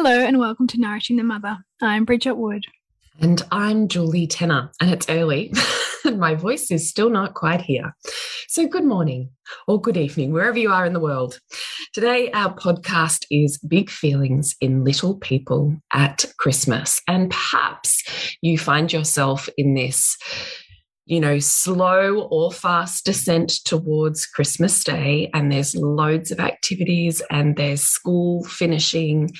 Hello, and welcome to Nourishing the Mother. I'm Bridget Wood. And I'm Julie Tenner, and it's early. and my voice is still not quite here. So, good morning or good evening, wherever you are in the world. Today, our podcast is Big Feelings in Little People at Christmas. And perhaps you find yourself in this you know, slow or fast descent towards Christmas Day. And there's loads of activities, and there's school finishing,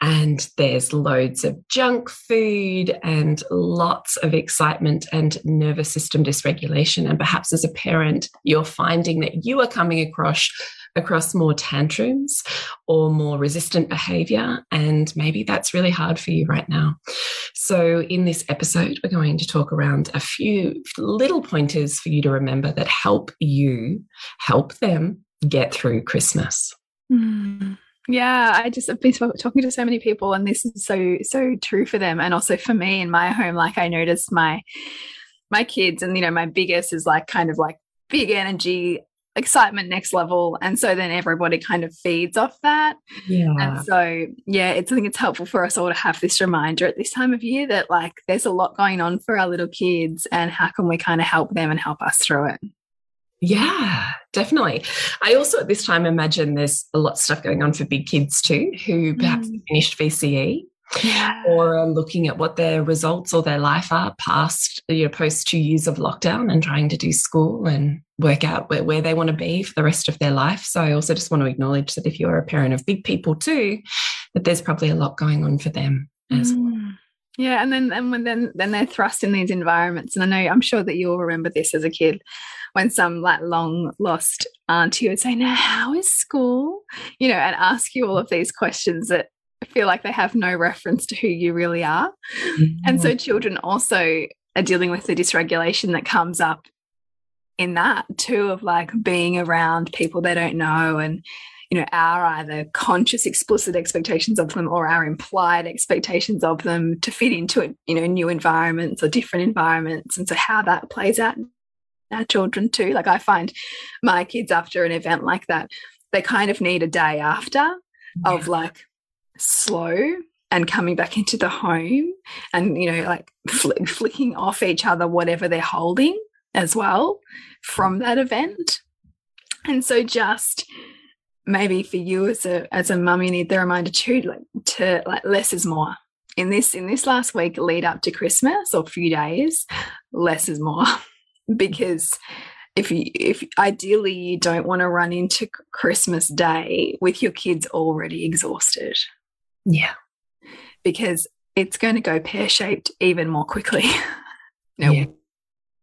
and there's loads of junk food, and lots of excitement and nervous system dysregulation. And perhaps as a parent, you're finding that you are coming across across more tantrums or more resistant behavior. And maybe that's really hard for you right now. So, in this episode, we're going to talk around a few little pointers for you to remember that help you help them get through Christmas. Mm. Yeah, I just have been talking to so many people, and this is so so true for them, and also for me in my home. Like I noticed my my kids, and you know, my biggest is like kind of like big energy excitement next level and so then everybody kind of feeds off that yeah and so yeah it's i think it's helpful for us all to have this reminder at this time of year that like there's a lot going on for our little kids and how can we kind of help them and help us through it yeah, definitely. I also at this time imagine there's a lot of stuff going on for big kids too, who perhaps mm. finished VCE yeah. or um, looking at what their results or their life are past, you know, post two years of lockdown and trying to do school and work out where, where they want to be for the rest of their life. So I also just want to acknowledge that if you're a parent of big people too, that there's probably a lot going on for them as well. Mm. Yeah, and then and when then then they're thrust in these environments, and I know I'm sure that you'll remember this as a kid, when some like long lost auntie would say, "Now, how is school?" You know, and ask you all of these questions that feel like they have no reference to who you really are. Mm. And so children also are dealing with the dysregulation that comes up in that too of like being around people they don't know and you know our either conscious explicit expectations of them or our implied expectations of them to fit into you know new environments or different environments and so how that plays out in our children too like i find my kids after an event like that they kind of need a day after yeah. of like slow and coming back into the home and you know like fl flicking off each other whatever they're holding as well from that event. And so just maybe for you as a as a mum, you need the reminder too, like to like less is more. In this in this last week lead up to Christmas or few days, less is more. because if you if ideally you don't want to run into Christmas Day with your kids already exhausted. Yeah. Because it's going to go pear shaped even more quickly. you yeah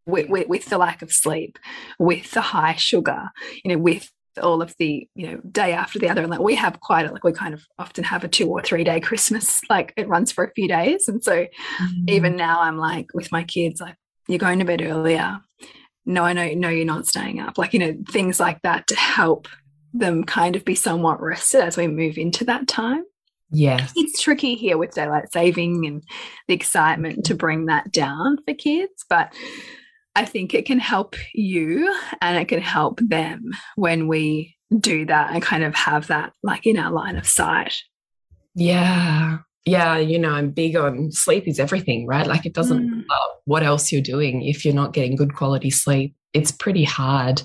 with, with, with the lack of sleep, with the high sugar, you know, with all of the you know day after the other and like we have quite a like we kind of often have a two or three day christmas like it runs for a few days and so mm -hmm. even now i'm like with my kids like you're going to bed earlier no i know no you're not staying up like you know things like that to help them kind of be somewhat rested as we move into that time yeah it's tricky here with daylight saving and the excitement to bring that down for kids but I think it can help you and it can help them when we do that and kind of have that like in our line of sight. Yeah. Yeah, you know, I'm big on sleep is everything, right? Like it doesn't mm. matter what else you're doing if you're not getting good quality sleep. It's pretty hard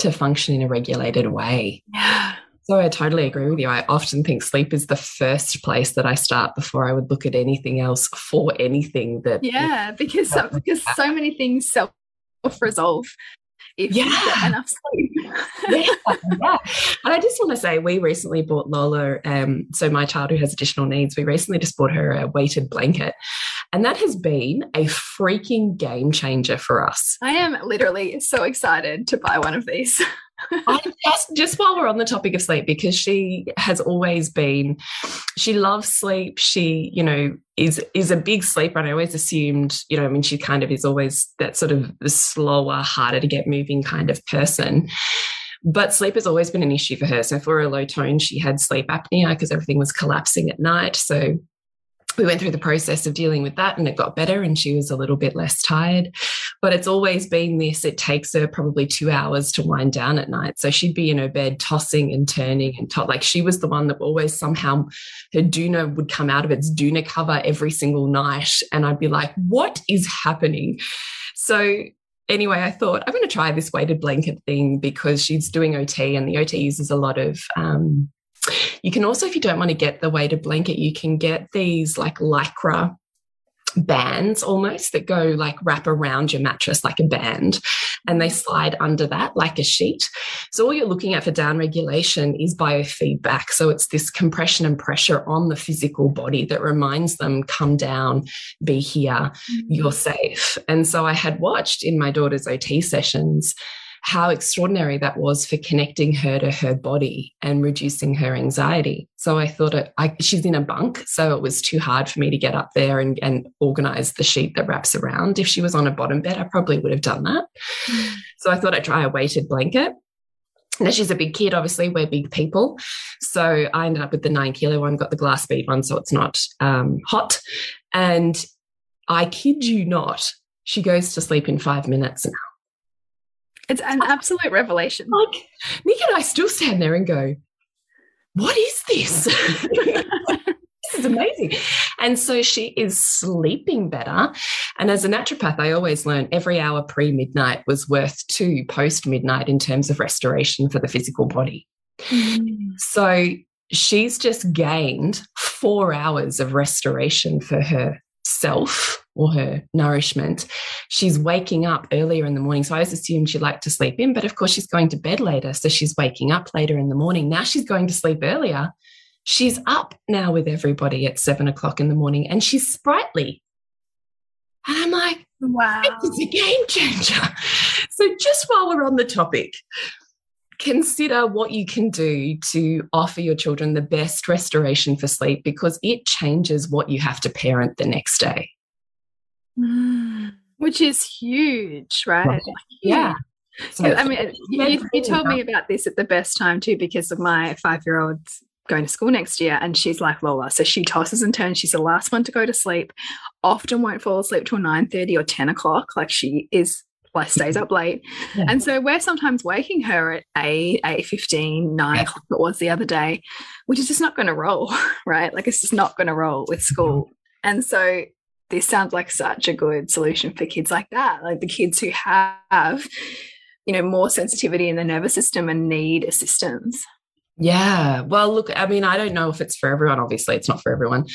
to function in a regulated way. Yeah. So I totally agree with you. I often think sleep is the first place that I start before I would look at anything else for anything that Yeah, because so, because so many things self resolve if yeah. you get enough sleep. yeah, yeah. And I just want to say, we recently bought Lola. Um, so my child who has additional needs, we recently just bought her a weighted blanket, and that has been a freaking game changer for us. I am literally so excited to buy one of these. Just just while we're on the topic of sleep, because she has always been, she loves sleep. She, you know, is is a big sleeper, and I always assumed, you know, I mean, she kind of is always that sort of slower, harder to get moving kind of person. But sleep has always been an issue for her. So for a low tone, she had sleep apnea because everything was collapsing at night. So we went through the process of dealing with that and it got better and she was a little bit less tired. But it's always been this it takes her probably two hours to wind down at night. So she'd be in her bed tossing and turning and to- like she was the one that always somehow her doona would come out of its doona cover every single night. And I'd be like, what is happening? So anyway, I thought I'm going to try this weighted blanket thing because she's doing OT and the OT uses a lot of um, you can also, if you don't want to get the weighted blanket, you can get these like lycra bands almost that go like wrap around your mattress like a band and they slide under that like a sheet. So all you're looking at for down regulation is biofeedback. So it's this compression and pressure on the physical body that reminds them come down, be here, mm-hmm. you're safe. And so I had watched in my daughter's OT sessions how extraordinary that was for connecting her to her body and reducing her anxiety. So I thought it, I, she's in a bunk, so it was too hard for me to get up there and, and organize the sheet that wraps around. If she was on a bottom bed, I probably would have done that. Mm. So I thought I'd try a weighted blanket. Now she's a big kid, obviously, we're big people. So I ended up with the nine kilo one, got the glass bead one, so it's not um, hot. And I kid you not, she goes to sleep in five minutes now. It's an absolute revelation. Like Nick and I still stand there and go, what is this? this is amazing. And so she is sleeping better. And as a naturopath, I always learn every hour pre midnight was worth two post midnight in terms of restoration for the physical body. Mm. So she's just gained four hours of restoration for herself or her nourishment, she's waking up earlier in the morning. So I always assumed she liked to sleep in, but of course she's going to bed later. So she's waking up later in the morning. Now she's going to sleep earlier. She's up now with everybody at seven o'clock in the morning and she's sprightly. And I'm like, wow, it's a game changer. So just while we're on the topic, consider what you can do to offer your children the best restoration for sleep because it changes what you have to parent the next day. Mm. Which is huge, right? right. Yeah. So, I mean, you, you told me about this at the best time too, because of my five year old going to school next year and she's like Lola. So she tosses and turns. She's the last one to go to sleep, often won't fall asleep till 9 30 or 10 o'clock. Like she is like stays up late. Yeah. And so we're sometimes waking her at 8, 8 15, 9 o'clock it was the other day, which is just not going to roll, right? Like it's just not going to roll with mm-hmm. school. And so this sounds like such a good solution for kids like that, like the kids who have, you know, more sensitivity in the nervous system and need assistance. Yeah. Well, look, I mean, I don't know if it's for everyone. Obviously, it's not for everyone.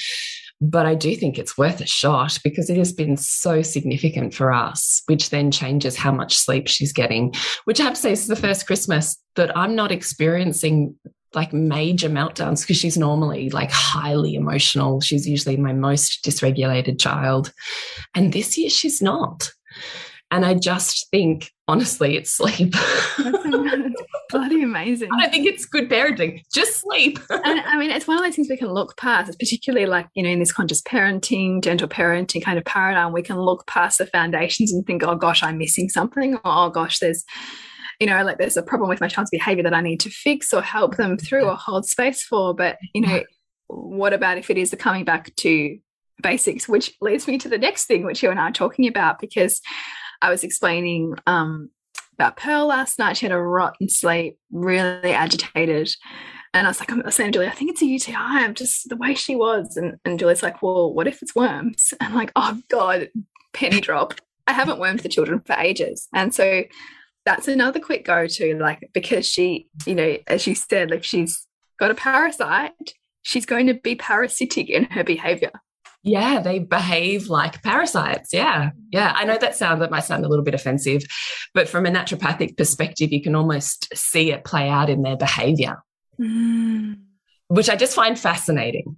But I do think it's worth a shot because it has been so significant for us, which then changes how much sleep she's getting. Which I have to say, is the first Christmas that I'm not experiencing like major meltdowns because she's normally like highly emotional. She's usually my most dysregulated child. And this year she's not. And I just think, honestly, it's sleep. Bloody amazing. I don't think it's good parenting. Just sleep. and I mean, it's one of those things we can look past. It's particularly like, you know, in this conscious parenting, gentle parenting kind of paradigm, we can look past the foundations and think, oh gosh, I'm missing something. Or, oh gosh, there's you know, like there's a problem with my child's behavior that I need to fix or help them through or hold space for. But, you know, what about if it is the coming back to basics, which leads me to the next thing, which you and I are talking about, because I was explaining um, about Pearl last night. She had a rotten sleep, really agitated. And I was like, I'm saying Julie, I think it's a UTI. I'm just the way she was. And, and Julie's like, well, what if it's worms? And I'm like, oh God, penny drop. I haven't wormed the children for ages. And so that's another quick go to, like, because she, you know, as you said, if she's got a parasite, she's going to be parasitic in her behavior. Yeah, they behave like parasites. Yeah. Yeah. I know that sound that might sound a little bit offensive, but from a naturopathic perspective, you can almost see it play out in their behavior, mm. which I just find fascinating.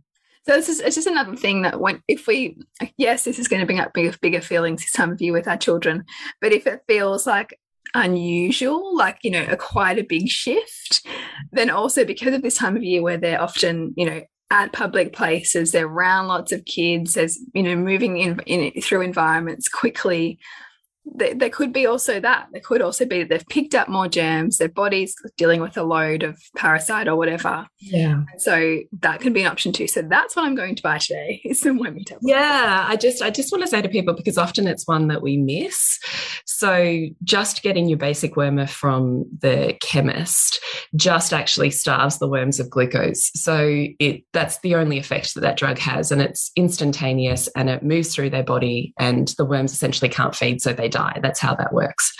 So this is it's just another thing that when if we yes, this is going to bring up bigger bigger feelings this time of year with our children, but if it feels like unusual, like you know, a quite a big shift, then also because of this time of year where they're often you know at public places, they're around lots of kids, there's you know moving in, in through environments quickly there, there could be also that. There could also be that they've picked up more germs, their body's dealing with a load of parasite or whatever. Yeah. So that could be an option too. So that's what I'm going to buy today is some wormy tablets. Yeah. I just I just want to say to people because often it's one that we miss. So just getting your basic wormer from the chemist just actually starves the worms of glucose. So it that's the only effect that that drug has and it's instantaneous and it moves through their body and the worms essentially can't feed so they die. That's how that works.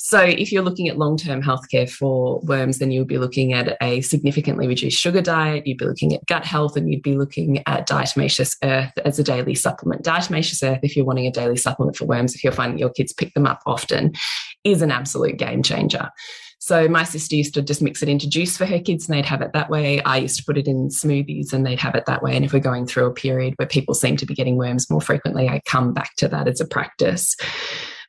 So, if you're looking at long term healthcare for worms, then you'll be looking at a significantly reduced sugar diet, you'd be looking at gut health, and you'd be looking at diatomaceous earth as a daily supplement. Diatomaceous earth, if you're wanting a daily supplement for worms, if you're finding your kids pick them up often, is an absolute game changer. So my sister used to just mix it into juice for her kids and they'd have it that way. I used to put it in smoothies and they'd have it that way. And if we're going through a period where people seem to be getting worms more frequently, I come back to that as a practice.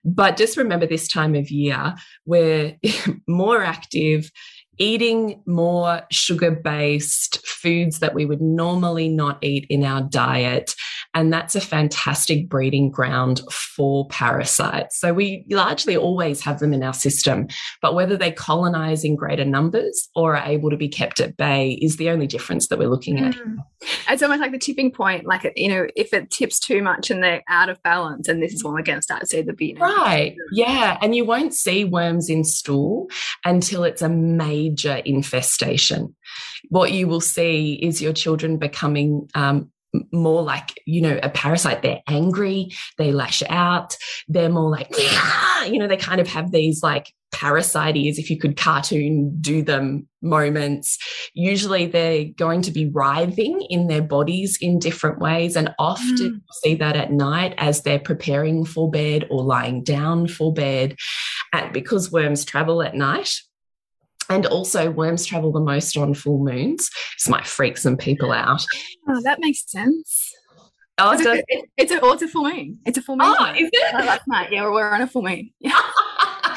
But just remember this time of year, we're more active, eating more sugar based foods that we would normally not eat in our diet. And that's a fantastic breeding ground for parasites. So we largely always have them in our system, but whether they colonize in greater numbers or are able to be kept at bay is the only difference that we're looking at. Mm. It's almost like the tipping point, like, you know, if it tips too much and they're out of balance, and this is when we're going to start to see the, you right. Yeah. And you won't see worms in stool until it's a major infestation. What you will see is your children becoming um, more like you know a parasite. They're angry. They lash out. They're more like you know they kind of have these like parasite ears if you could cartoon do them moments. Usually they're going to be writhing in their bodies in different ways and often mm. you see that at night as they're preparing for bed or lying down for bed. And because worms travel at night and also, worms travel the most on full moons. This might freak some people out. Oh, that makes sense. Oh, it's, a, it's, a, oh, it's a full moon. It's a full moon. Oh, is it? Oh, last night. Yeah, we're on a full moon.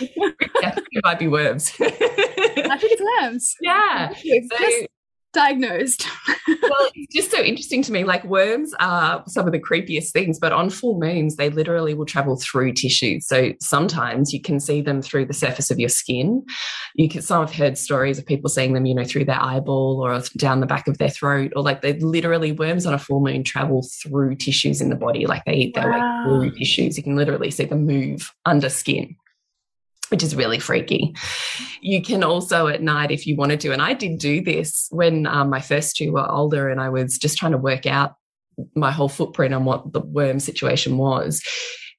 Yeah. it might be worms. I think it's worms. Yeah. So, diagnosed. well, it's just so interesting to me. Like worms are some of the creepiest things, but on full moons, they literally will travel through tissue. So sometimes you can see them through the surface of your skin. You can, some have heard stories of people seeing them, you know, through their eyeball or down the back of their throat, or like they literally worms on a full moon travel through tissues in the body. Like they eat their wow. way through tissues. You can literally see them move under skin which is really freaky. You can also at night, if you wanted to, and I did do this when um, my first two were older and I was just trying to work out my whole footprint on what the worm situation was.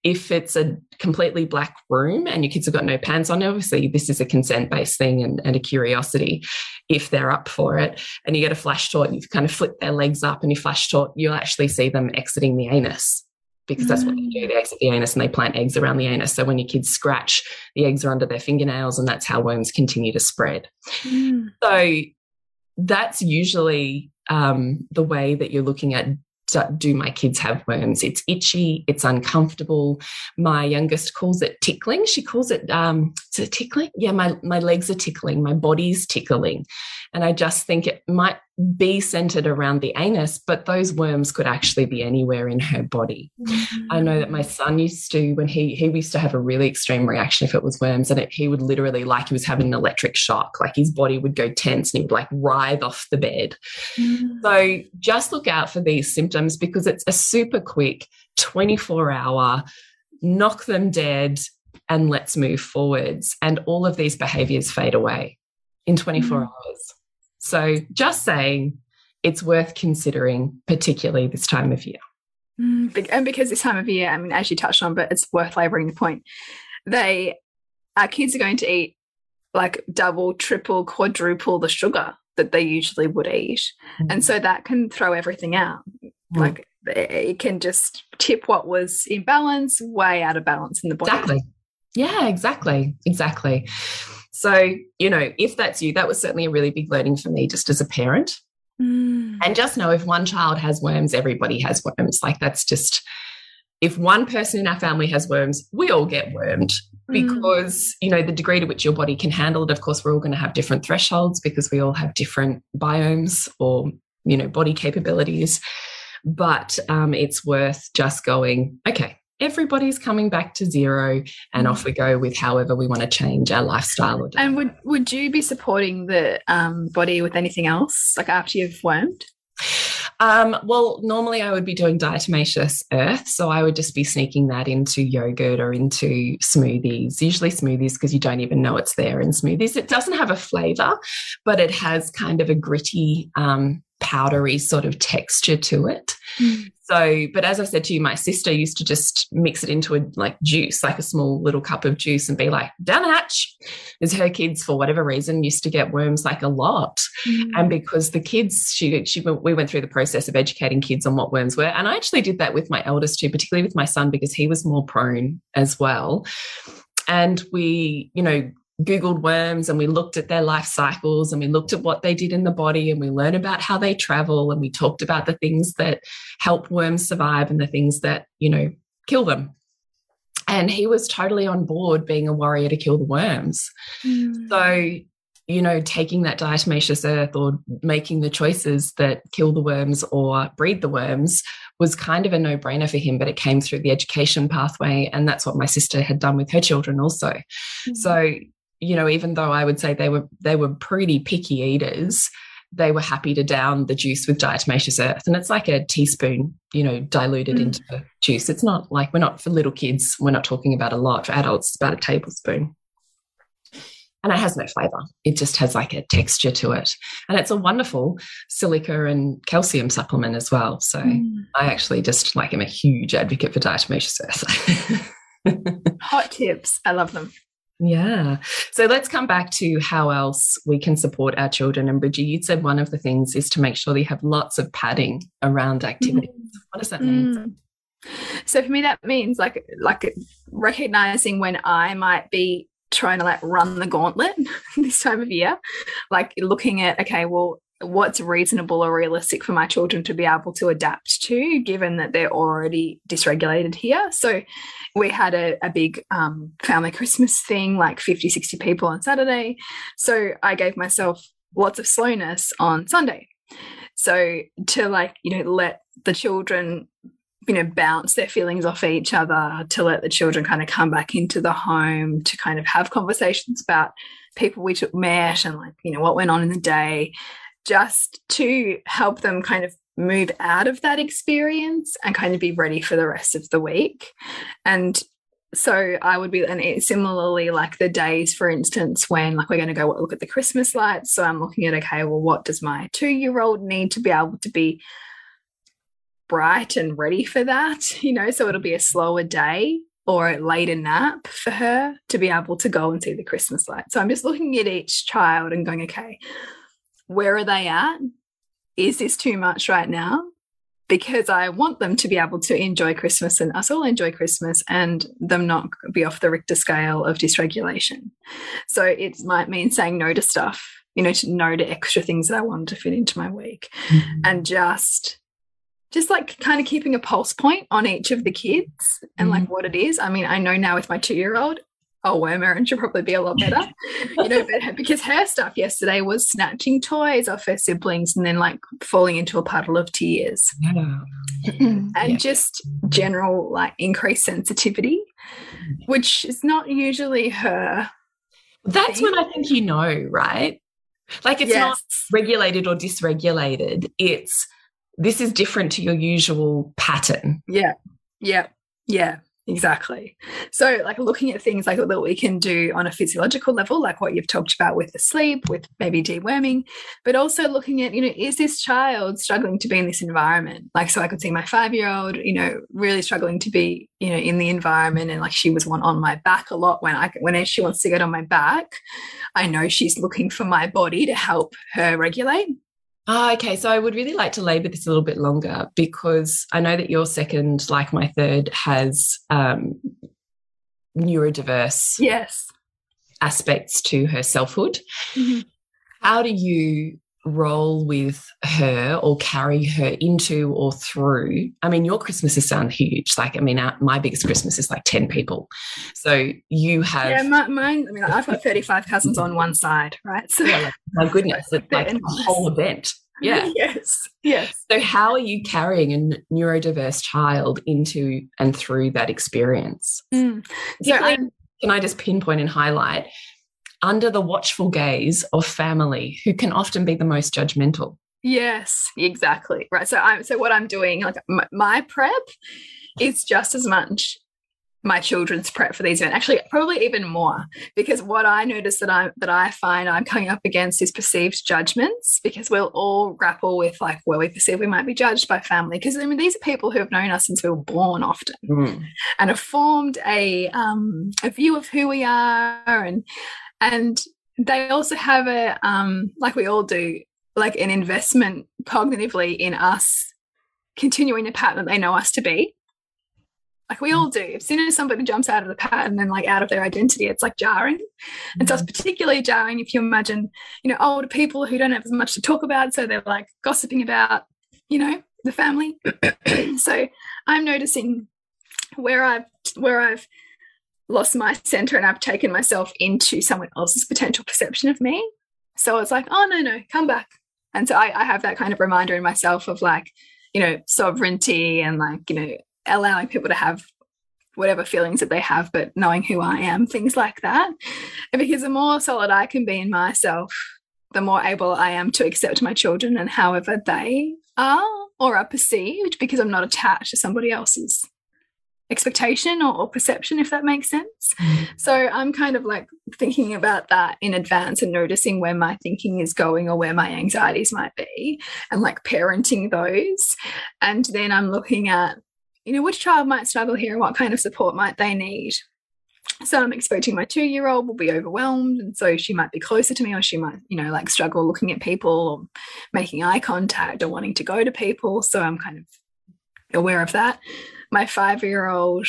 If it's a completely black room and your kids have got no pants on, obviously this is a consent based thing and, and a curiosity if they're up for it. And you get a flash torch, you kind of flip their legs up and you flash torch, you'll actually see them exiting the anus because that's what they do. They exit the anus and they plant eggs around the anus. So when your kids scratch, the eggs are under their fingernails, and that's how worms continue to spread. Mm. So that's usually um, the way that you're looking at do my kids have worms? It's itchy, it's uncomfortable. My youngest calls it tickling. She calls it, um, is it tickling? Yeah, my, my legs are tickling, my body's tickling. And I just think it might be centered around the anus, but those worms could actually be anywhere in her body. Mm-hmm. I know that my son used to, when he he used to have a really extreme reaction if it was worms, and it, he would literally like he was having an electric shock, like his body would go tense and he would like writhe off the bed. Mm-hmm. So just look out for these symptoms because it's a super quick 24 hour knock them dead, and let's move forwards. And all of these behaviors fade away in 24 mm. hours. So just saying it's worth considering, particularly this time of year. Mm, and because this time of year, I mean, as you touched on, but it's worth laboring the point, they, our kids are going to eat like double, triple, quadruple the sugar that they usually would eat. Mm. And so that can throw everything out. Mm. Like it can just tip what was in balance way out of balance in the body. Exactly. Yeah, exactly. Exactly. So, you know, if that's you, that was certainly a really big learning for me just as a parent. Mm. And just know if one child has worms, everybody has worms. Like that's just, if one person in our family has worms, we all get wormed mm. because, you know, the degree to which your body can handle it, of course, we're all going to have different thresholds because we all have different biomes or, you know, body capabilities. But um, it's worth just going, okay, everybody's coming back to zero and off we go with however we want to change our lifestyle. and would, would you be supporting the um, body with anything else, like after you've wormed? Um, well, normally I would be doing diatomaceous earth. So I would just be sneaking that into yogurt or into smoothies, usually smoothies because you don't even know it's there in smoothies. It doesn't have a flavor, but it has kind of a gritty, um, powdery sort of texture to it. Mm. So, but as I said to you, my sister used to just mix it into a like juice, like a small little cup of juice, and be like, down the hatch. As her kids, for whatever reason, used to get worms like a lot. Mm. And because the kids, she, she, we went through the process of educating kids on what worms were. And I actually did that with my eldest too, particularly with my son, because he was more prone as well. And we, you know, Googled worms and we looked at their life cycles and we looked at what they did in the body and we learned about how they travel and we talked about the things that help worms survive and the things that, you know, kill them. And he was totally on board being a warrior to kill the worms. Mm. So, you know, taking that diatomaceous earth or making the choices that kill the worms or breed the worms was kind of a no brainer for him, but it came through the education pathway. And that's what my sister had done with her children also. Mm. So, you know, even though I would say they were they were pretty picky eaters, they were happy to down the juice with diatomaceous earth. And it's like a teaspoon, you know, diluted mm. into the juice. It's not like we're not for little kids, we're not talking about a lot. For adults, it's about a tablespoon. And it has no flavor. It just has like a texture to it. And it's a wonderful silica and calcium supplement as well. So mm. I actually just like am a huge advocate for diatomaceous earth. Hot tips. I love them. Yeah. So let's come back to how else we can support our children. And Bridgie, you said one of the things is to make sure they have lots of padding around activities. Mm. What does that mean? Mm. So for me, that means like like recognizing when I might be trying to like run the gauntlet this time of year, like looking at okay, well, what's reasonable or realistic for my children to be able to adapt to, given that they're already dysregulated here. So we had a, a big um, family Christmas thing, like 50, 60 people on Saturday. So I gave myself lots of slowness on Sunday. So to like, you know, let the children you know bounce their feelings off each other to let the children kind of come back into the home to kind of have conversations about people we took met and like you know what went on in the day just to help them kind of move out of that experience and kind of be ready for the rest of the week. And so I would be, and similarly, like the days, for instance, when like we're going to go look at the Christmas lights. So I'm looking at, okay, well, what does my two year old need to be able to be bright and ready for that? You know, so it'll be a slower day or a later nap for her to be able to go and see the Christmas lights. So I'm just looking at each child and going, okay, where are they at? Is this too much right now? Because I want them to be able to enjoy Christmas and us all enjoy Christmas and them not be off the Richter scale of dysregulation. So it might mean saying no to stuff, you know, to no to extra things that I wanted to fit into my week mm -hmm. and just just like kind of keeping a pulse point on each of the kids and like mm-hmm. what it is. I mean, I know now with my two year old, oh, well, Erin should probably be a lot better, you know, but, because her stuff yesterday was snatching toys off her siblings and then like falling into a puddle of tears. Yeah. and yeah. just general like increased sensitivity, which is not usually her. That's thing. when I think you know, right? Like it's yes. not regulated or dysregulated. It's this is different to your usual pattern. Yeah. Yeah. Yeah. Exactly. So, like looking at things like that we can do on a physiological level, like what you've talked about with the sleep, with maybe deworming, but also looking at, you know, is this child struggling to be in this environment? Like, so I could see my five year old, you know, really struggling to be, you know, in the environment, and like she was one on my back a lot when I when she wants to get on my back. I know she's looking for my body to help her regulate. Oh, okay. So I would really like to labour this a little bit longer because I know that your second, like my third, has um, neurodiverse yes aspects to her selfhood. Mm -hmm. How do you roll with her or carry her into or through? I mean, your Christmases sound huge. Like, I mean, our, my biggest Christmas is like 10 people. So you have. Yeah, my, mine, I mean, I've got 35 cousins on one side, right? So, yeah, like, my goodness, it's like a whole event. Yeah. yes. Yes. So, how are you carrying a neurodiverse child into and through that experience? Mm. So, can I just pinpoint and highlight under the watchful gaze of family who can often be the most judgmental? Yes, exactly. Right. So, I'm so what I'm doing, like my, my prep is just as much my children's prep for these events actually probably even more because what i notice that i that i find i'm coming up against is perceived judgments because we'll all grapple with like where we perceive we might be judged by family because i mean these are people who have known us since we were born often mm. and have formed a um a view of who we are and and they also have a um like we all do like an investment cognitively in us continuing the pattern that they know us to be like we all do. As soon as somebody jumps out of the pattern and like out of their identity, it's like jarring. And so it's mm-hmm. particularly jarring if you imagine, you know, older people who don't have as much to talk about. So they're like gossiping about, you know, the family. so I'm noticing where I've where I've lost my center and I've taken myself into someone else's potential perception of me. So it's like, oh no, no, come back. And so I, I have that kind of reminder in myself of like, you know, sovereignty and like, you know, allowing people to have whatever feelings that they have, but knowing who I am, things like that. And because the more solid I can be in myself, the more able I am to accept my children and however they are or are perceived, because I'm not attached to somebody else's expectation or, or perception, if that makes sense. Mm. So I'm kind of like thinking about that in advance and noticing where my thinking is going or where my anxieties might be and like parenting those. And then I'm looking at you know, which child might struggle here and what kind of support might they need? So I'm expecting my two year old will be overwhelmed. And so she might be closer to me, or she might, you know, like struggle looking at people or making eye contact or wanting to go to people. So I'm kind of aware of that. My five year old,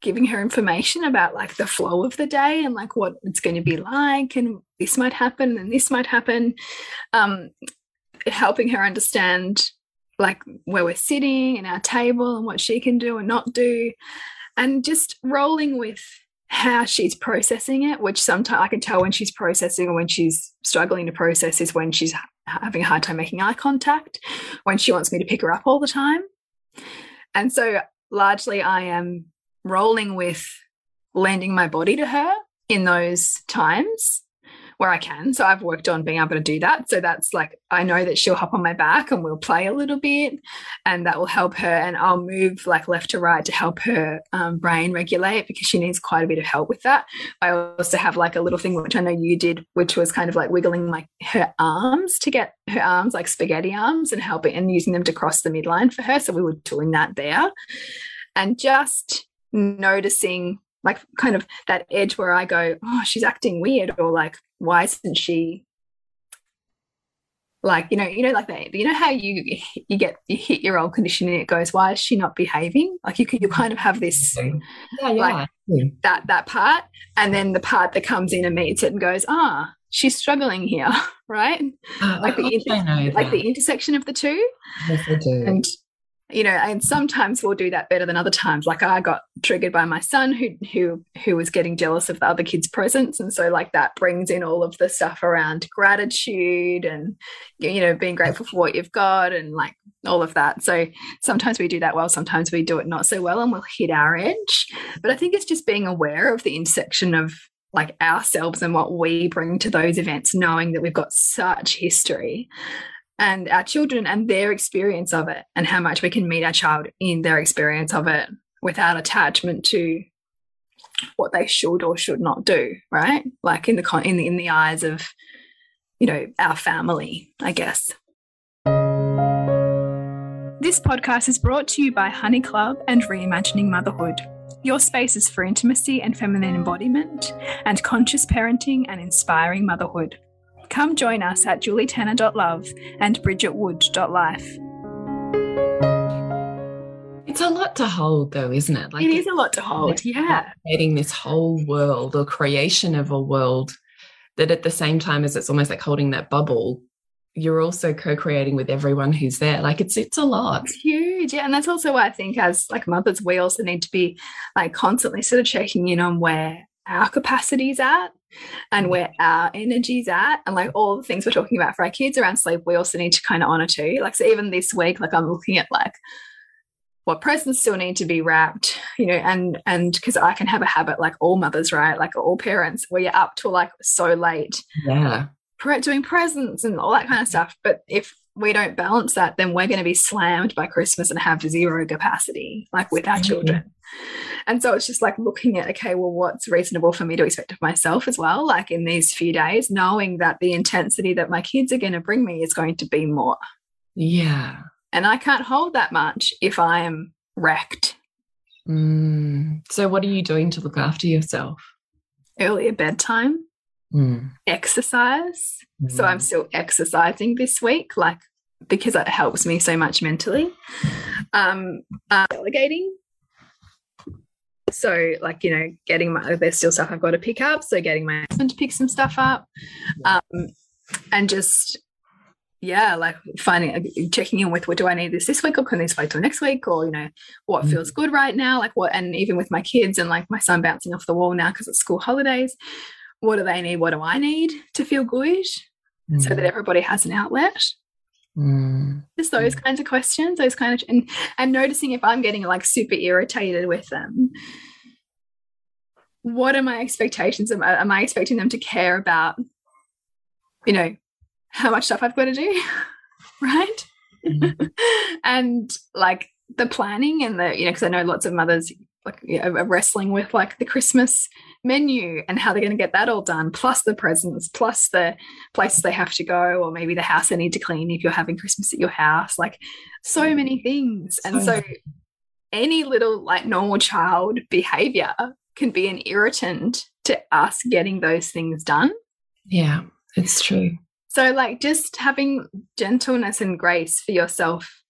giving her information about like the flow of the day and like what it's going to be like, and this might happen and this might happen. Um, helping her understand like where we're sitting and our table and what she can do and not do and just rolling with how she's processing it which sometimes i can tell when she's processing or when she's struggling to process is when she's having a hard time making eye contact when she wants me to pick her up all the time and so largely i am rolling with lending my body to her in those times where I can. So I've worked on being able to do that. So that's like, I know that she'll hop on my back and we'll play a little bit and that will help her. And I'll move like left to right to help her um, brain regulate because she needs quite a bit of help with that. I also have like a little thing, which I know you did, which was kind of like wiggling like her arms to get her arms like spaghetti arms and helping and using them to cross the midline for her. So we were doing that there. And just noticing like kind of that edge where I go, oh, she's acting weird, or like, why isn't she like you know you know like that you know how you you get you hit your old condition and it goes why is she not behaving? Like you can you kind of have this yeah, yeah. like that that part and then the part that comes in and meets it and goes ah she's struggling here right? Uh, like the like the intersection of the two. Yes I do. And you know and sometimes we'll do that better than other times. Like i got triggered by my son who who who was getting jealous of the other kids presents. And so like that brings in all of the stuff around gratitude and you know being grateful for what you've got and like all of that. So sometimes we do that well sometimes we do it not so well and we'll hit our edge. But i think it's just being aware of the intersection of like ourselves and what we bring to those events knowing that we've got such history and our children and their experience of it and how much we can meet our child in their experience of it without attachment to what they should or should not do, right? Like in the in the, in the eyes of you know our family, I guess. This podcast is brought to you by Honey Club and Reimagining Motherhood. Your spaces for intimacy and feminine embodiment, and conscious parenting and inspiring motherhood. Come join us at julietenner.love and bridgetwood.life. It's a lot to hold, though, isn't it? Like it is a lot to hold. Yeah, creating this whole world or creation of a world that, at the same time as it's almost like holding that bubble, you're also co-creating with everyone who's there. Like it's it's a lot. It's huge, yeah. And that's also why I think as like mothers, we also need to be like constantly sort of checking in on where our capacity's at and mm-hmm. where our energy's at and like all the things we're talking about for our kids around sleep we also need to kind of honor too. Like so even this week like i'm looking at like what presents still need to be wrapped you know and and because i can have a habit like all mothers right like all parents where you're up till like so late yeah. doing presents and all that kind of stuff. But if we don't balance that then we're going to be slammed by christmas and have zero capacity like with our children and so it's just like looking at okay well what's reasonable for me to expect of myself as well like in these few days knowing that the intensity that my kids are going to bring me is going to be more yeah and I can't hold that much if I am wrecked. Mm. So, what are you doing to look after yourself? Earlier bedtime, mm. exercise. Mm. So, I'm mm. still exercising this week, like because it helps me so much mentally. Um, uh, delegating. So, like, you know, getting my, there's still stuff I've got to pick up. So, getting my husband to pick some stuff up. Um, and just yeah, like finding checking in with what do I need this this week or can this wait till next week or you know what feels mm. good right now, like what and even with my kids and like my son bouncing off the wall now because it's school holidays, what do they need? What do I need to feel good, mm. so that mm. everybody has an outlet. Mm. Just those mm. kinds of questions, those kind of and and noticing if I'm getting like super irritated with them. What are my expectations? Am I, am I expecting them to care about, you know, how much stuff I've got to do, right? Mm-hmm. and like the planning and the, you know, because I know lots of mothers like you know, are wrestling with like the Christmas menu and how they're going to get that all done, plus the presents, plus the places they have to go, or maybe the house they need to clean if you're having Christmas at your house, like so many things. And so any little like normal child behavior can be an irritant to us getting those things done. Yeah, it's true. So, like, just having gentleness and grace for yourself,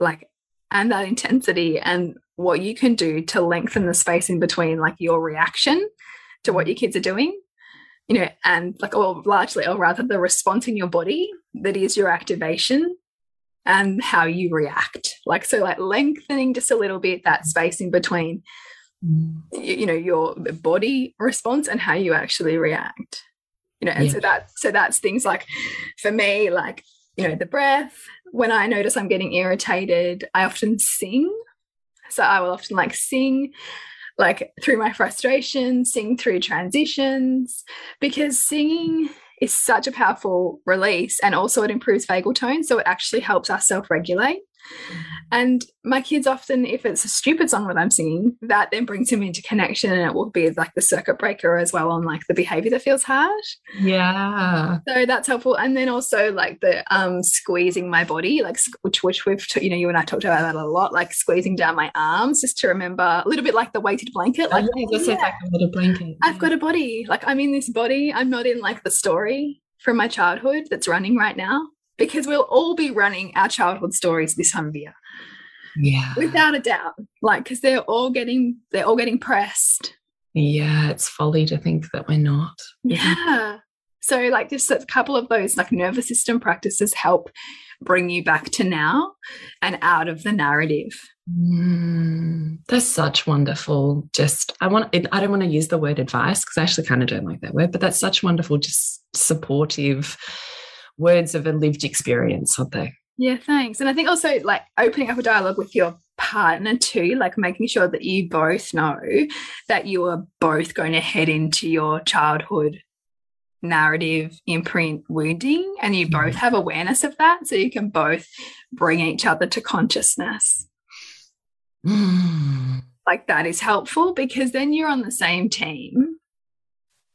like, and that intensity, and what you can do to lengthen the space in between, like, your reaction to what your kids are doing, you know, and like, or largely, or rather, the response in your body that is your activation and how you react. Like, so, like, lengthening just a little bit that space in between, mm. you, you know, your body response and how you actually react you know and yeah. so that so that's things like for me like you know the breath when i notice i'm getting irritated i often sing so i will often like sing like through my frustration sing through transitions because singing is such a powerful release and also it improves vagal tone so it actually helps us self-regulate and my kids often, if it's a stupid song that I'm singing, that then brings him into connection and it will be like the circuit breaker as well on like the behavior that feels hard. Yeah. So that's helpful. And then also like the um squeezing my body, like which which we've you know, you and I talked about that a lot, like squeezing down my arms just to remember a little bit like the weighted blanket. Like, oh, yeah, like a little blanket. I've got a body. Like I'm in this body. I'm not in like the story from my childhood that's running right now because we'll all be running our childhood stories this time of year. Yeah. Without a doubt. Like, because they're all getting they're all getting pressed. Yeah, it's folly to think that we're not. Yeah. So like just a couple of those like nervous system practices help bring you back to now and out of the narrative. Mm, that's such wonderful. Just I want. I don't want to use the word advice because I actually kind of don't like that word. But that's such wonderful, just supportive words of a lived experience, aren't they? Yeah, thanks. And I think also like opening up a dialogue with your partner too, like making sure that you both know that you are both going to head into your childhood narrative imprint wounding and you both mm-hmm. have awareness of that so you can both bring each other to consciousness. Mm. like that is helpful because then you're on the same team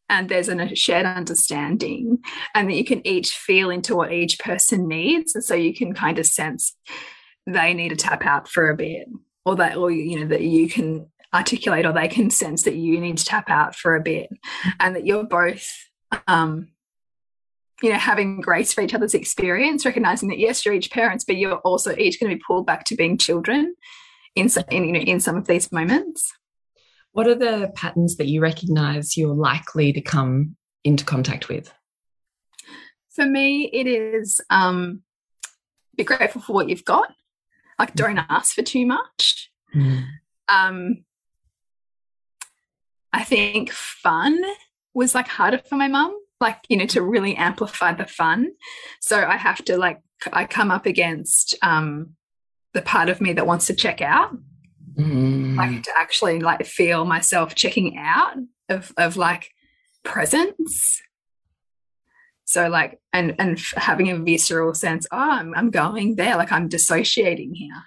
and there's a shared understanding and that you can each feel into what each person needs and so you can kind of sense they need to tap out for a bit or that or you know that you can articulate or they can sense that you need to tap out for a bit and that you're both um you know having grace for each other's experience recognizing that yes you're each parents but you're also each going to be pulled back to being children in, in you know in some of these moments what are the patterns that you recognize you're likely to come into contact with for me it is um be grateful for what you've got like don't ask for too much mm. um I think fun was like harder for my mum, like, you know, to really amplify the fun. So I have to like, I come up against um, the part of me that wants to check out. Mm. Like to actually like feel myself checking out of, of like presence. So like, and, and having a visceral sense, oh, I'm, I'm going there, like I'm dissociating here.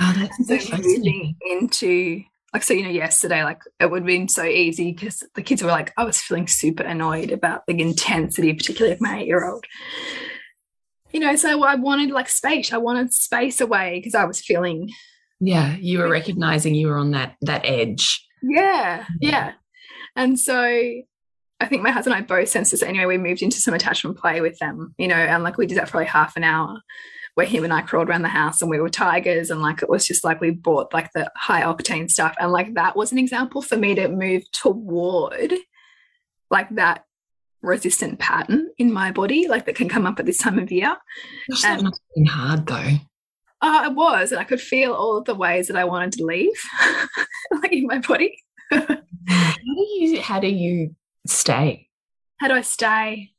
Oh, that's so moving into like so you know yesterday like it would have been so easy because the kids were like i was feeling super annoyed about the intensity particularly of my eight year old you know so i wanted like space i wanted space away because i was feeling yeah you were recognizing you were on that that edge. Yeah yeah. and so i think my husband and i both sensed this anyway. We moved into some attachment play with them you know and like we did that for like half an hour where him and I crawled around the house and we were tigers and like it was just like we bought like the high octane stuff. And like that was an example for me to move toward like that resistant pattern in my body like that can come up at this time of year. Gosh, that must have been hard though. Uh, it was, and I could feel all of the ways that I wanted to leave, like in my body. how do you? How do you stay? How do I stay?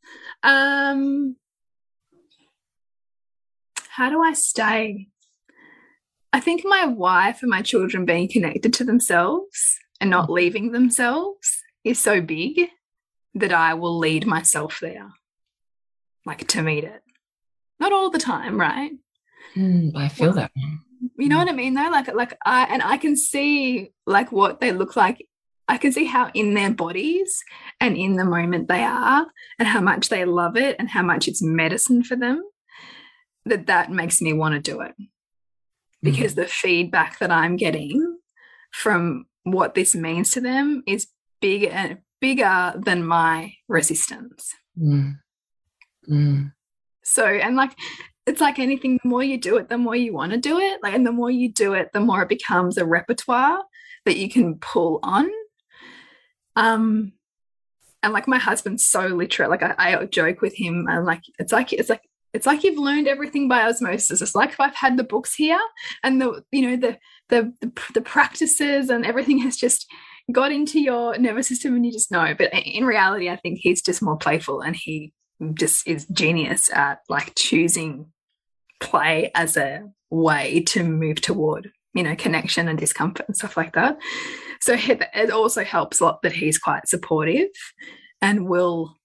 Um, how do I stay? I think my wife and my children being connected to themselves and not leaving themselves is so big that I will lead myself there, like to meet it. Not all the time, right? Mm, I feel that. You know what I mean, though. Like, like I and I can see like what they look like. I can see how in their bodies and in the moment they are, and how much they love it, and how much it's medicine for them that that makes me want to do it because mm. the feedback that I'm getting from what this means to them is bigger and bigger than my resistance. Mm. Mm. So, and like, it's like anything, the more you do it, the more you want to do it. Like, and the more you do it, the more it becomes a repertoire that you can pull on. Um, and like my husband's so literate. Like I, I joke with him, and like it's like it's like it's like you've learned everything by osmosis it's like if i've had the books here and the you know the the the, the practices and everything has just got into your nervous system and you just know but in reality i think he's just more playful and he just is genius at like choosing play as a way to move toward you know connection and discomfort and stuff like that. So it also helps a lot that he's quite supportive and will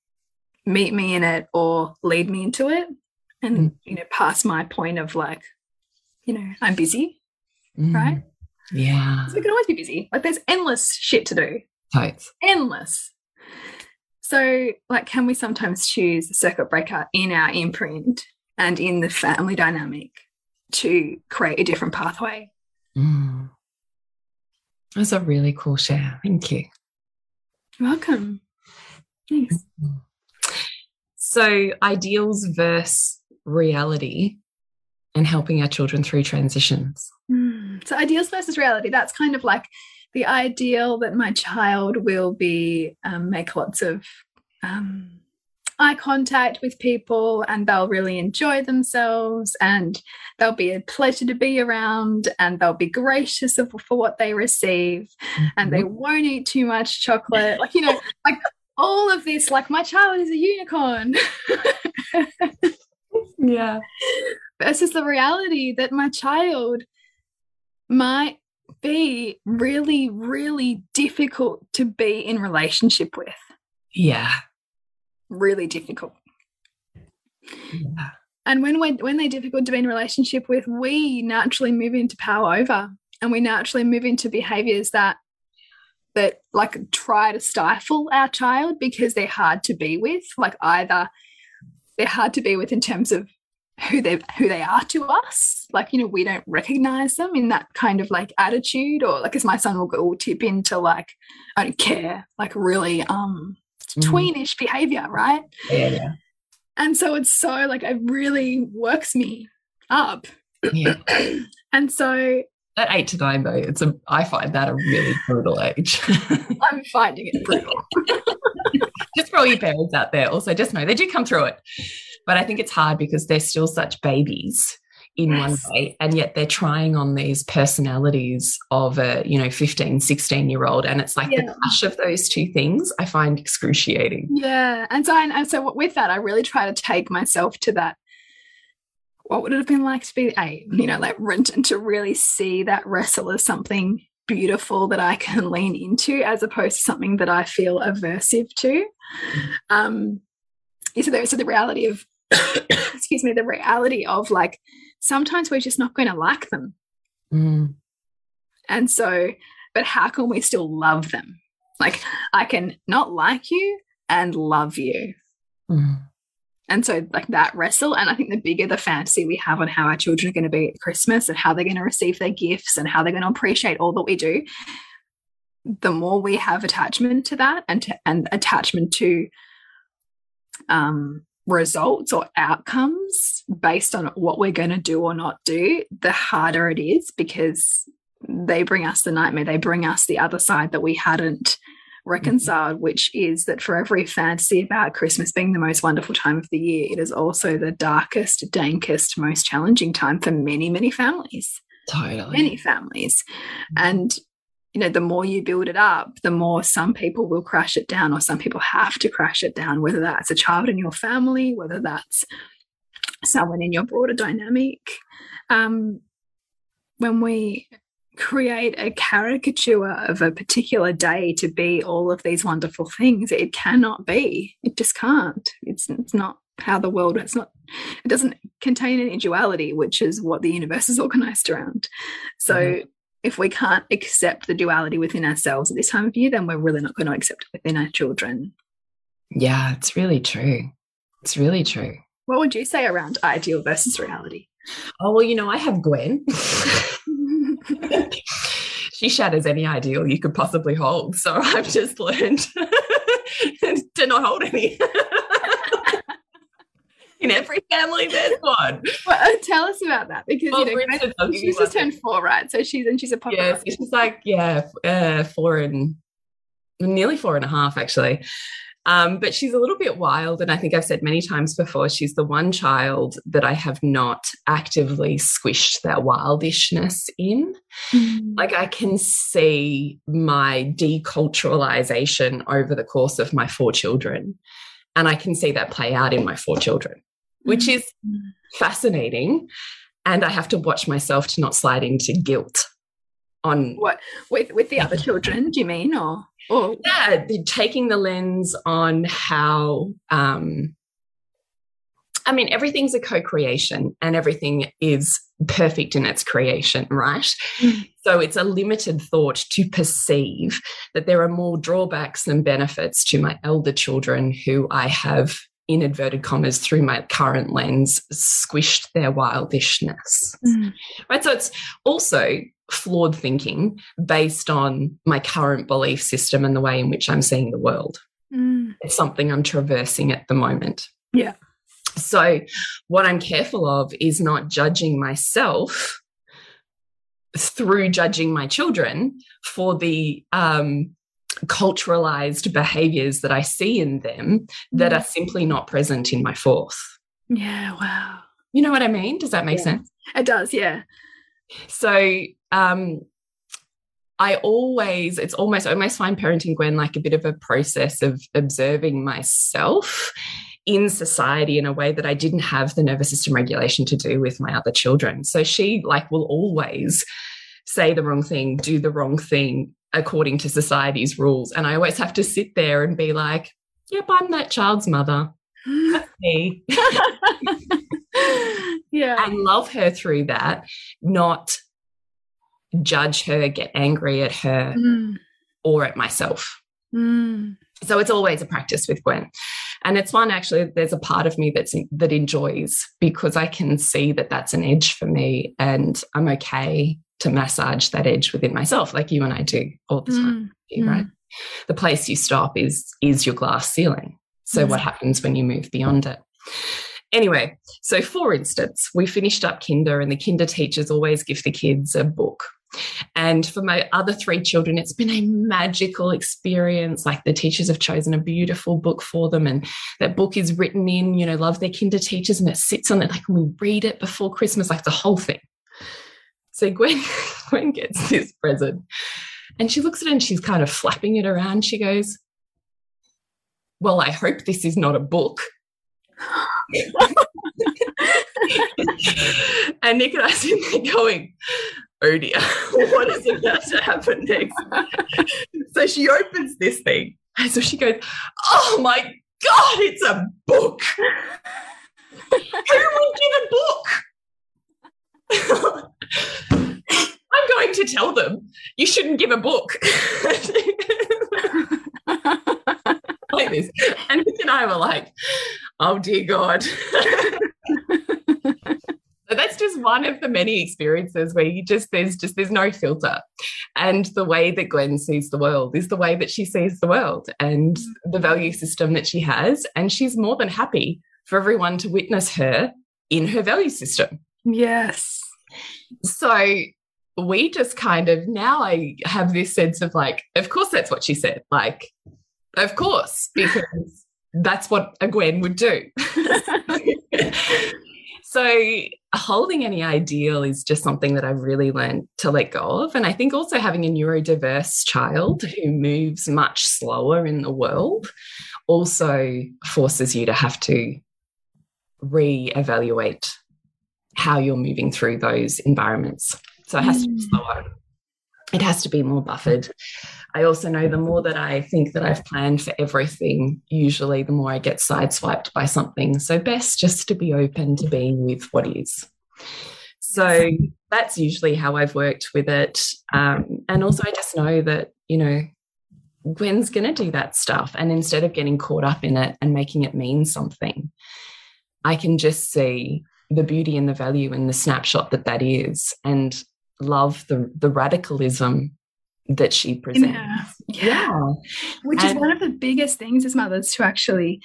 meet me in it or lead me into it and mm. you know past my point of like you know i'm busy mm. right? Yeah. So we can always be busy. Like there's endless shit to do. Right endless. So like can we sometimes choose the circuit breaker in our imprint and in the family dynamic to create a different pathway mm. that's a really cool share thank you You're welcome thanks so ideals versus reality and helping our children through transitions. Mm. So, ideals versus reality, that's kind of like the ideal that my child will be, um, make lots of um, eye contact with people and they'll really enjoy themselves and they'll be a pleasure to be around and they'll be gracious of, for what they receive mm -hmm. and they mm-hmm. won't eat too much chocolate. Like, you know, like all of this, like my child is a unicorn. yeah. Versus the reality that my child might be really, really difficult to be in relationship with. Yeah. Really difficult. Yeah. And when we're, when they're difficult to be in relationship with, we naturally move into power over and we naturally move into behaviors that that like try to stifle our child because they're hard to be with like either they're hard to be with in terms of who they who they are to us like you know we don't recognize them in that kind of like attitude or like as my son will go will tip into like i don't care like really um. Mm. tweenish behavior right? Yeah, yeah. And so it's so like it really works me up. Yeah. And so at eight to nine though it's a i find that a really brutal age. I'm finding it brutal. Just for all you parents out there also just know they do come through it. But i think it's hard because they're still such babies in yes. one way and yet they're trying on these personalities of a you know 15 16 year old and it's like yeah. the clash of those two things i find excruciating yeah and so and so with that i really try to take myself to that what would it have been like to be eight you know like and to really see that wrestle as something beautiful that i can lean into as opposed to something that i feel aversive to um so there's so the reality of excuse me the reality of like sometimes we're just not going to like them. Mm. And so, but how can we still love them? Like, I can not like you and love you. Mm. And so, like that wrestle, and I think the bigger the fantasy we have on how our children are going to be at Christmas and how they're going to receive their gifts and how they're going to appreciate all that we do, the more we have attachment to that and to, and attachment to um, results or outcomes based on what we're going to do or not do, the harder it is because they bring us the nightmare. They bring us the other side that we hadn't reconciled, mm-hmm. which is that for every fantasy about Christmas being the most wonderful time of the year, it is also the darkest, dankest, most challenging time for many, many families. Totally. Many families. Mm-hmm. And you know, the more you build it up, the more some people will crash it down, or some people have to crash it down, whether that's a child in your family, whether that's someone in your broader dynamic. Um, when we create a caricature of a particular day to be all of these wonderful things, it cannot be. It just can't. It's, it's not how the world it's not it doesn't contain any duality which is what the universe is organized around so mm -hmm if we can't accept the duality within ourselves at this time of year, then we're really not going to accept it within our children. Yeah, it's really true. It's really true. What would you say around ideal versus reality? Oh, well, you know, I have Gwen. she shatters any ideal you could possibly hold. So I've just learned to not hold any in every family there's one. Well, uh, tell us about that because well, you know instance, she's just turned four, right? So she's and she's a pop. Yeah, she's like yeah, uh, four and nearly four and a half actually. Um, but she's a little bit wild, and I think I've said many times before, she's the one child that I have not actively squished that wildishness in. Mm. Like I can see my deculturalization over the course of my four children. And I can see that play out in my four children which is fascinating. And I have to watch myself to not slide into guilt on what with with the other children do you mean or or yeah taking the lens on how um I mean, everything's a co creation and everything is perfect in its creation, right? Mm. So it's a limited thought to perceive that there are more drawbacks than benefits to my elder children who I have in inverted commas through my current lens squished their wildishness mm. right so it's also flawed thinking based on my current belief system and the way in which i'm seeing the world mm. it's something i'm traversing at the moment yeah so what i'm careful of is not judging myself through judging my children for the um, culturalized behaviors that I see in them that mm. are simply not present in my fourth. Yeah, wow. You know what I mean? Does that make yeah. sense? It does, yeah. So, um, I always, it's almost, almost find parenting Gwen like a bit of a process of observing myself in society in a way that I didn't have the nervous system regulation to do with my other children. So she like will always say the wrong thing, do the wrong thing, according to society's rules. And I always have to sit there and be like, yep, I'm that child's mother. That's me. yeah. And love her through that, not judge her, get angry at her, Mm. or at myself. Mm. So it's always a practice with Gwen. And it's one actually, there's a part of me that's that enjoys because I can see that that's an edge for me and I'm okay to massage that edge within myself, like you and I do all the time, Mm. right? The place you stop is is your glass ceiling. So what happens when you move beyond it? Anyway, so for instance, we finished up kinder and the kinder teachers always give the kids a book. And for my other three children, it's been a magical experience. Like the teachers have chosen a beautiful book for them, and that book is written in, you know, love their kinder teachers, and it sits on it like we read it before Christmas, like the whole thing. So Gwen, Gwen gets this present and she looks at it and she's kind of flapping it around. She goes, Well, I hope this is not a book. and Nick and I sit there going, Oh dear, what is about to happen next? so she opens this thing. And so she goes, Oh my God, it's a book. Who would give a book? I'm going to tell them you shouldn't give a book. like this. And Nick and I were like, oh dear God. So that's just one of the many experiences where you just there's just there's no filter and the way that gwen sees the world is the way that she sees the world and the value system that she has and she's more than happy for everyone to witness her in her value system Yes. So we just kind of now I have this sense of like, of course that's what she said. Like, of course, because that's what a Gwen would do. so holding any ideal is just something that I've really learned to let go of. And I think also having a neurodiverse child who moves much slower in the world also forces you to have to re-evaluate how you're moving through those environments. So it has to be Mm. slower. It has to be more buffered. I also know the more that I think that I've planned for everything, usually the more I get sideswiped by something. So best just to be open to being with what is. So that's usually how I've worked with it. Um, and also, I just know that, you know, Gwen's going to do that stuff. And instead of getting caught up in it and making it mean something, I can just see the beauty and the value and the snapshot that that is and love the, the radicalism that she presents. Yeah. Yeah. Which is one of the biggest things as mothers to actually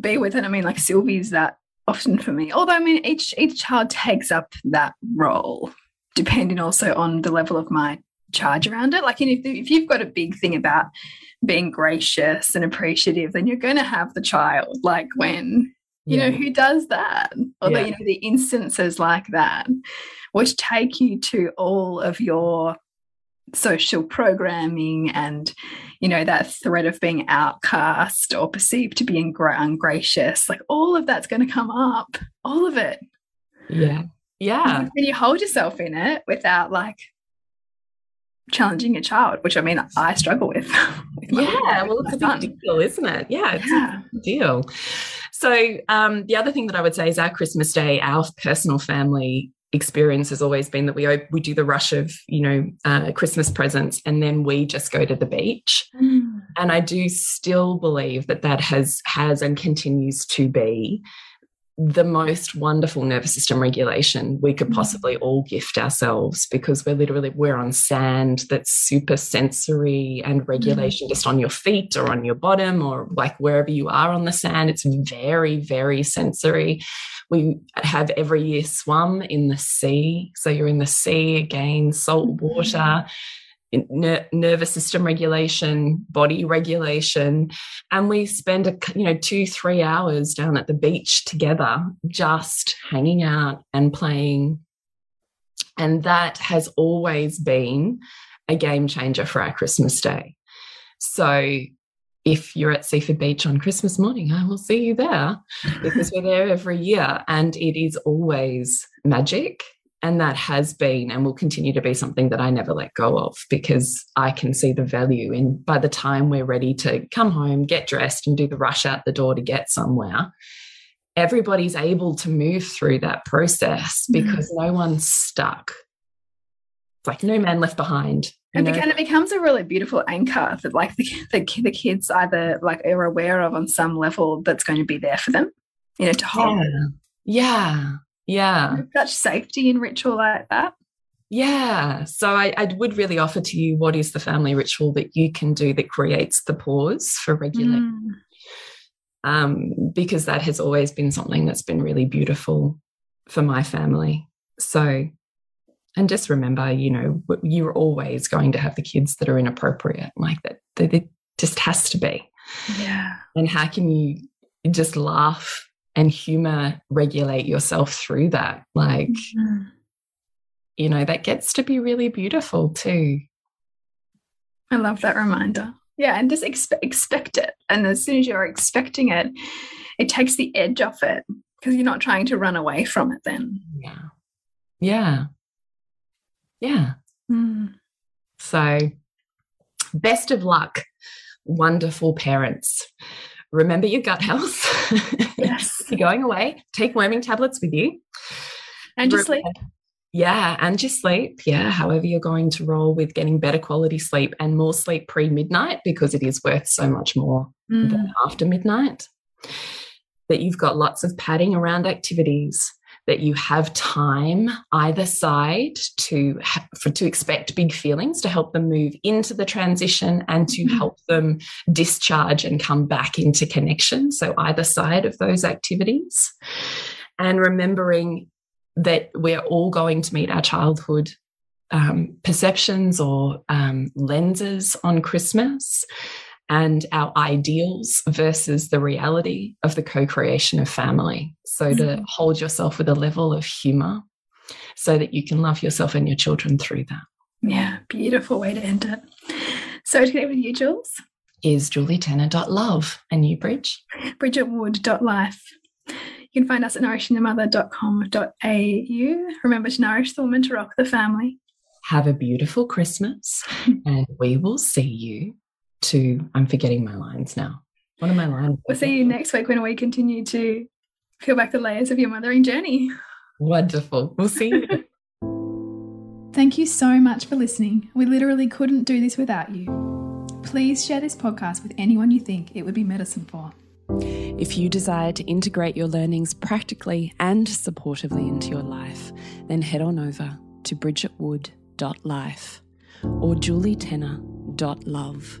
be with it. I mean, like Sylvie's that often for me. Although I mean each each child takes up that role, depending also on the level of my charge around it. Like if, if you've got a big thing about being gracious and appreciative, then you're gonna have the child like when you know who does that or Yeah. you know the instances like that which take you to all of your social programming and you know that threat of being outcast or perceived to be ungracious like all of that's going to come up all of it yeah. Yeah. and you hold yourself in it without like challenging your child which i mean i struggle with, with Yeah, well, it's a big deal, isn't it? Yeah, it's Yeah. a big deal. So, um, the other thing that I would say is our Christmas Day, our personal family experience has always been that we we do the rush of you know uh, Christmas presents, and then we just go to the beach. Mm. And I do still believe that that has has and continues to be the most wonderful nervous system regulation we could Mm. possibly all gift ourselves because we're literally we're on sand that's super sensory and regulation just on your feet or on your bottom or like wherever you are on the sand. It's very very sensory. We have every year swum in the sea. So you're in the sea again salt water. in- ner- nervous system regulation, body regulation, and we spend a, you know two three hours down at the beach together, just hanging out and playing, and that has always been a game changer for our Christmas day. So. If you're at Seaford Beach on Christmas morning, I will see you there because we're there every year and it is always magic and that has been and will continue to be something that I never let go of because I can see the value in by the time we're ready to come home, get dressed, and do the rush out the door to get somewhere. Everybody's able to move through that process Mm. because no one's stuck. It's like no man left behind. And, and, it becomes a really beautiful anchor that like the, the, the kids either like are aware of on some level that's going to be there for them, you know, to hold. Yeah. Yeah. Yeah. Such safety in ritual like that. Yeah. So I, I, would really offer to you what is the family ritual that you can do that creates the pause for regulation. Mm. Um, because that has always been something that's been really beautiful for my family. So, and just remember, you know, you're always going to have the kids that are inappropriate, like that. It just has to be. Yeah. And how can you just laugh and humor regulate yourself through that? Like, mm -hmm you know, that gets to be really beautiful too. I love that reminder. Yeah, and just expe expect it. And as soon as you're expecting it, it takes the edge off it because you're not trying to run away from it then. Yeah. Yeah. Yeah. Mm. So, best of luck, wonderful parents. Remember your gut health. Yes. you're going away. Take worming tablets with you. And just sleep. Yeah, and just sleep. Yeah, however you're going to roll with getting better quality sleep and more sleep pre midnight because it is worth so much more mm. than after midnight. That you've got lots of padding around activities, that you have time either side to for to expect big feelings to help them move into the transition and to mm. help them discharge and come back into connection. So either side of those activities. And remembering that we're all going to meet our childhood um, perceptions or um, lenses on Christmas and our ideals versus the reality of the co creation of family. So, to mm-hmm. hold yourself with a level of humor so that you can love yourself and your children through that. Yeah, beautiful way to end it. So, to connect with you, Jules, is julietenner.love and you, Bridge? bridgetwood.life. You can find us at nourishingthemother.com.au. Remember to nourish the woman to rock the family. Have a beautiful Christmas, and we will see you to. I'm forgetting my lines now. What are my lines? We'll see you next week when we continue to peel back the layers of your mothering journey. Wonderful. We'll see you. Thank you so much for listening. We literally couldn't do this without you. Please share this podcast with anyone you think it would be medicine for. If you desire to integrate your learnings practically and supportively into your life, then head on over to bridgetwood.life or julietenner.love